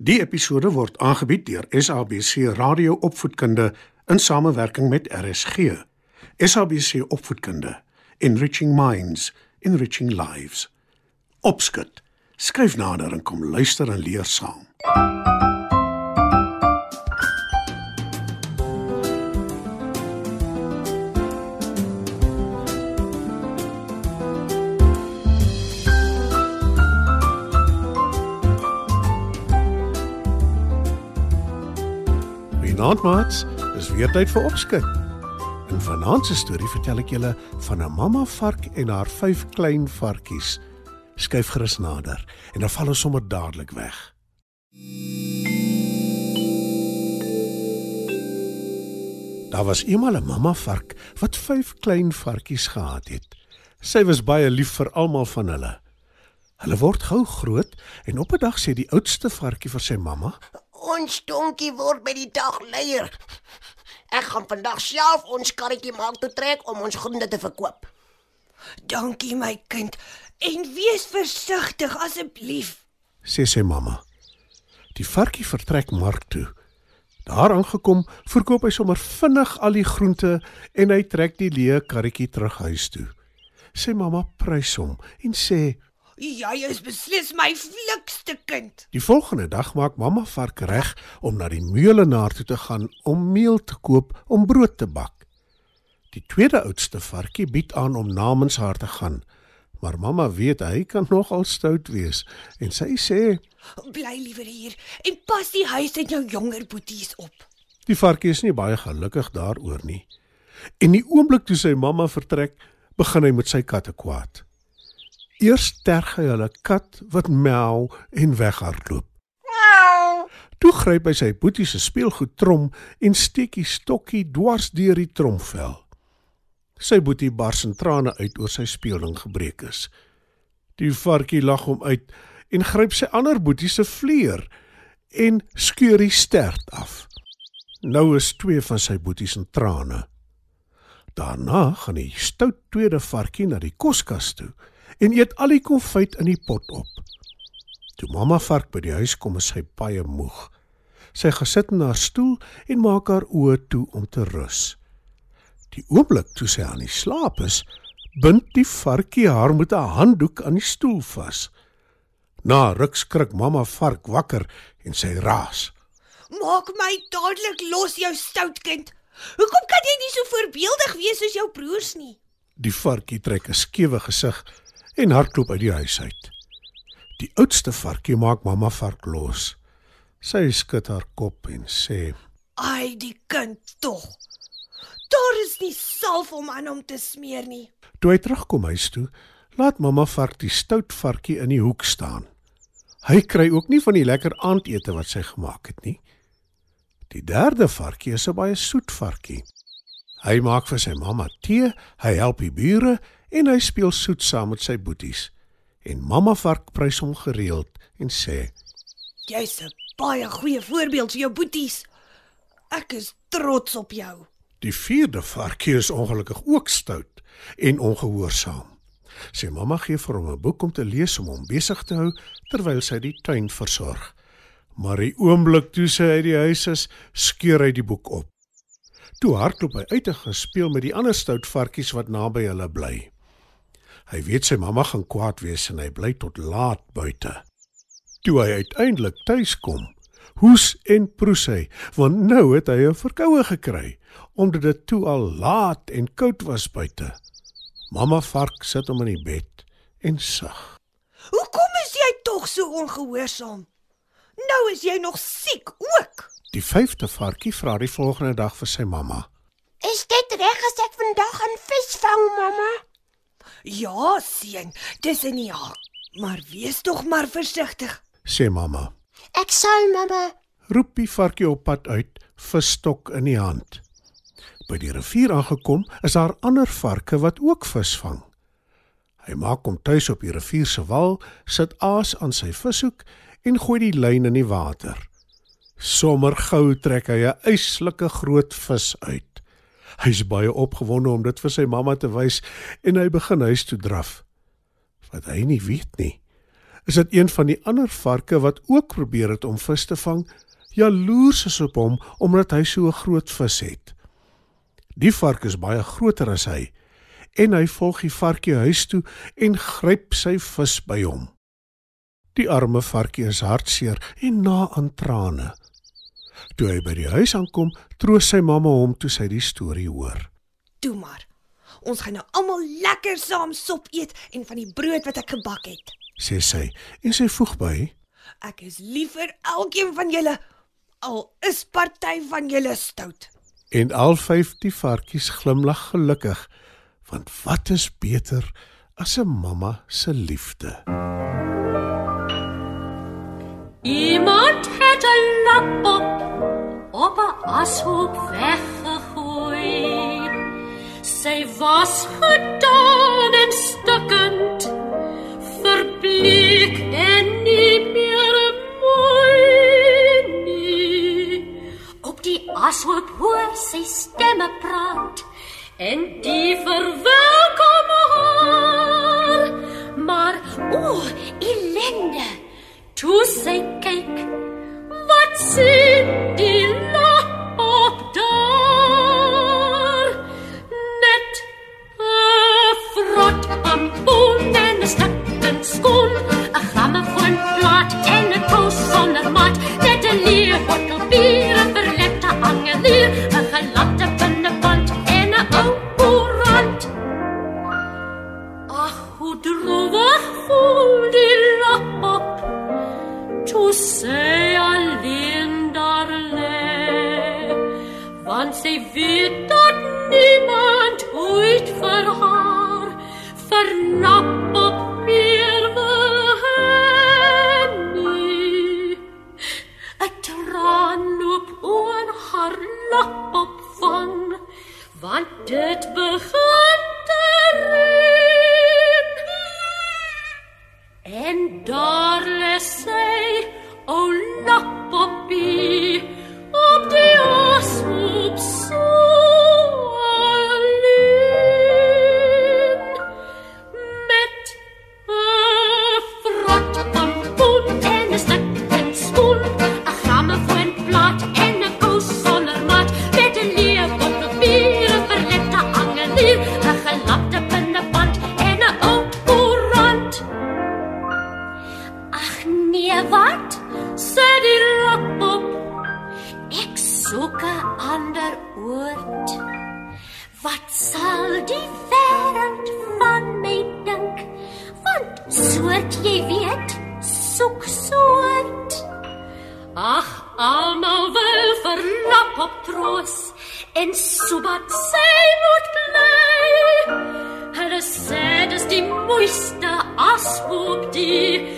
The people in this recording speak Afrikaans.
Die episode word aangebied deur SABC Radio Opvoedkunde in samewerking met RSG. SABC Opvoedkunde, Enriching Minds, Enriching Lives. Opskud. Skryf nader en kom luister en leer saam. Vanaand maats, is weer tyd vir opskud. In vanaand se storie vertel ek julle van 'n mamma vark en haar vyf klein varkies. Skyf gerus nader en dan val ons sommer dadelik weg. Daar was eendag 'n mamma vark wat vyf klein varkies gehad het. Sy was baie lief vir almal van hulle. Hulle word gou groot en op 'n dag sê die oudste varkie vir sy mamma: Ons donkie word by die dag leier. Ek gaan vandag self ons karretjie maak toe trek om ons groente te verkoop. Dankie my kind. En wees versigtig asseblief. sê sy mamma. Die varkie vertrek mark toe. Daar aangekom, verkoop hy sommer vinnig al die groente en hy trek die leë karretjie terug huis toe. Sy mamma prys hom en sê: Jy is beslis my flikste kind. "Die volgende dag maak mamma vark reg om na die meulenaar toe te gaan om meel te koop om brood te bak." Die tweede oudste varkie bied aan om namens haar te gaan, maar mamma weet hy kan nogal stout wees en sy sê: Bly liewer hier en pas die huis en jou jonger boeties op. Die varkie is nie baie gelukkig daaroor nie. En die oomblik toe sy mamma vertrek, begin hy met sy katte kwaad. Eers terg hy hulle kat wat mel en weghardloop. Toe gryp hy sy boetie se speelgoed trom en steek die stokkie dwars deur die tromvel. Sy boetie bars in trane uit oor sy speelding gebreek is. Die varkie lag hom uit en gryp sy ander boetie se vleuer en skeur die stert af. Nou is twee van sy boeties in trane. Daarna gaan die stout tweede varkie na die koskas toe en eet al die konfyt in die pot op. Toe mamma vark by die huis kom, is sy baie moeg. Sy gesit in haar stoel en maak haar oë toe om te rus. Die oomblik toe sy aan die slaap is, bind die varkie haar met 'n handdoek aan die stoel vas. Na ruk skrik mamma vark wakker en sy raas. Maak my dadelik los jou stout kind. Hoekom kan jy nie so voorbeeldig wees soos jou broers nie? Die varkie trek 'n skewe gesig en hardloop uit die huis uit. Die oudste varkie maak mamma vark los. Sy skud haar kop en sê: Ai, die kind tog. Daar is nie salf om aan hom te smeer nie. Toe hy terugkom huis toe, laat mamma vark die stout varkie in die hoek staan. Hy kry ook nie van die lekker aandete wat sy gemaak het nie. Die derde varkie is 'n baie soet varkie. Hy maak vir sy mamma tee, hy help die bure en hy speel soet saam met sy boeties. En mamma vark prys hom gereeld en sê: Jy's 'n baie goeie voorbeeld vir jou boeties. Ek is trots op jou. "Die vierde varkie is ongelukkig ook stout en ongehoorsaam." Sy mamma gee vir hom 'n boek om te lees om hom besig te hou terwyl sy die tuin versorg. Maar die oomblik toe sy uit die huis is, skeur hy die boek op. Toe hardloop hy uit en speel met die ander stout varkies wat naby hulle bly. Hy weet sy mamma gaan kwaad wees en hy bly tot laat buite. Toe hy uiteindelik tuis kom, hoes en proes hy, want nou het hy 'n verkoue gekry omdat dit toe al laat en koud was buite. Mamma vark sit hom in die bed en sug. Hoekom is jy tog so ongehoorsaam? Nou is jy nog siek ook. Die vyfde varkie vra die volgende dag vir sy mamma. Is dit reg as ek vandag gaan visvang, mamma? Ja, seun, dis in die jaar. Maar wees tog maar versigtig. Sê mamma. Ek sal, mamma. Roep die varkie op pad uit, visstok in die hand. By die rivier aangekom, is daar ander varke wat ook vis vang. Hy maak hom tuis op die rivier se wal, sit aas aan sy vishoek en gooi die lyn in die water. Sommer gou trek hy 'n yslike groot vis uit. Hy's baie opgewonde om dit vir sy mamma te wys en hy begin huis toe draf. Wat hy nie weet nie, is dit een van die ander varke wat ook probeer het om vis te vang, jaloers is op hom omdat hy so 'n groot vis het. Die vark is baie groter as hy en hy volg die varkie huis toe en gryp sy vis by hom. Die arme varkie is hartseer en na aan trane. Toe hy by die huis aankom, troos sy mamma hom toe sy die storie hoor. Toe maar. Ons gaan nou almal lekker saam sop eet en van die brood wat ek gebak het. sê sy en sy voeg by: Ek is lief vir elkeen van julle. Al is party van julle stout. En al vyf die varkies glimlag gelukkig, want wat is beter as 'n mamma se liefde? Iemand het 'n lap op ashoop weggegooi. Sy was gedaan en stukkend, verbleek en 'n En daar ander oord. Wat sal die wêreld van my dink? Want soort jy weet, soek soort. Ag, almal wil vir lapop troos en sobat sy moet bly. Hulle sê dis die mooiste ashoop die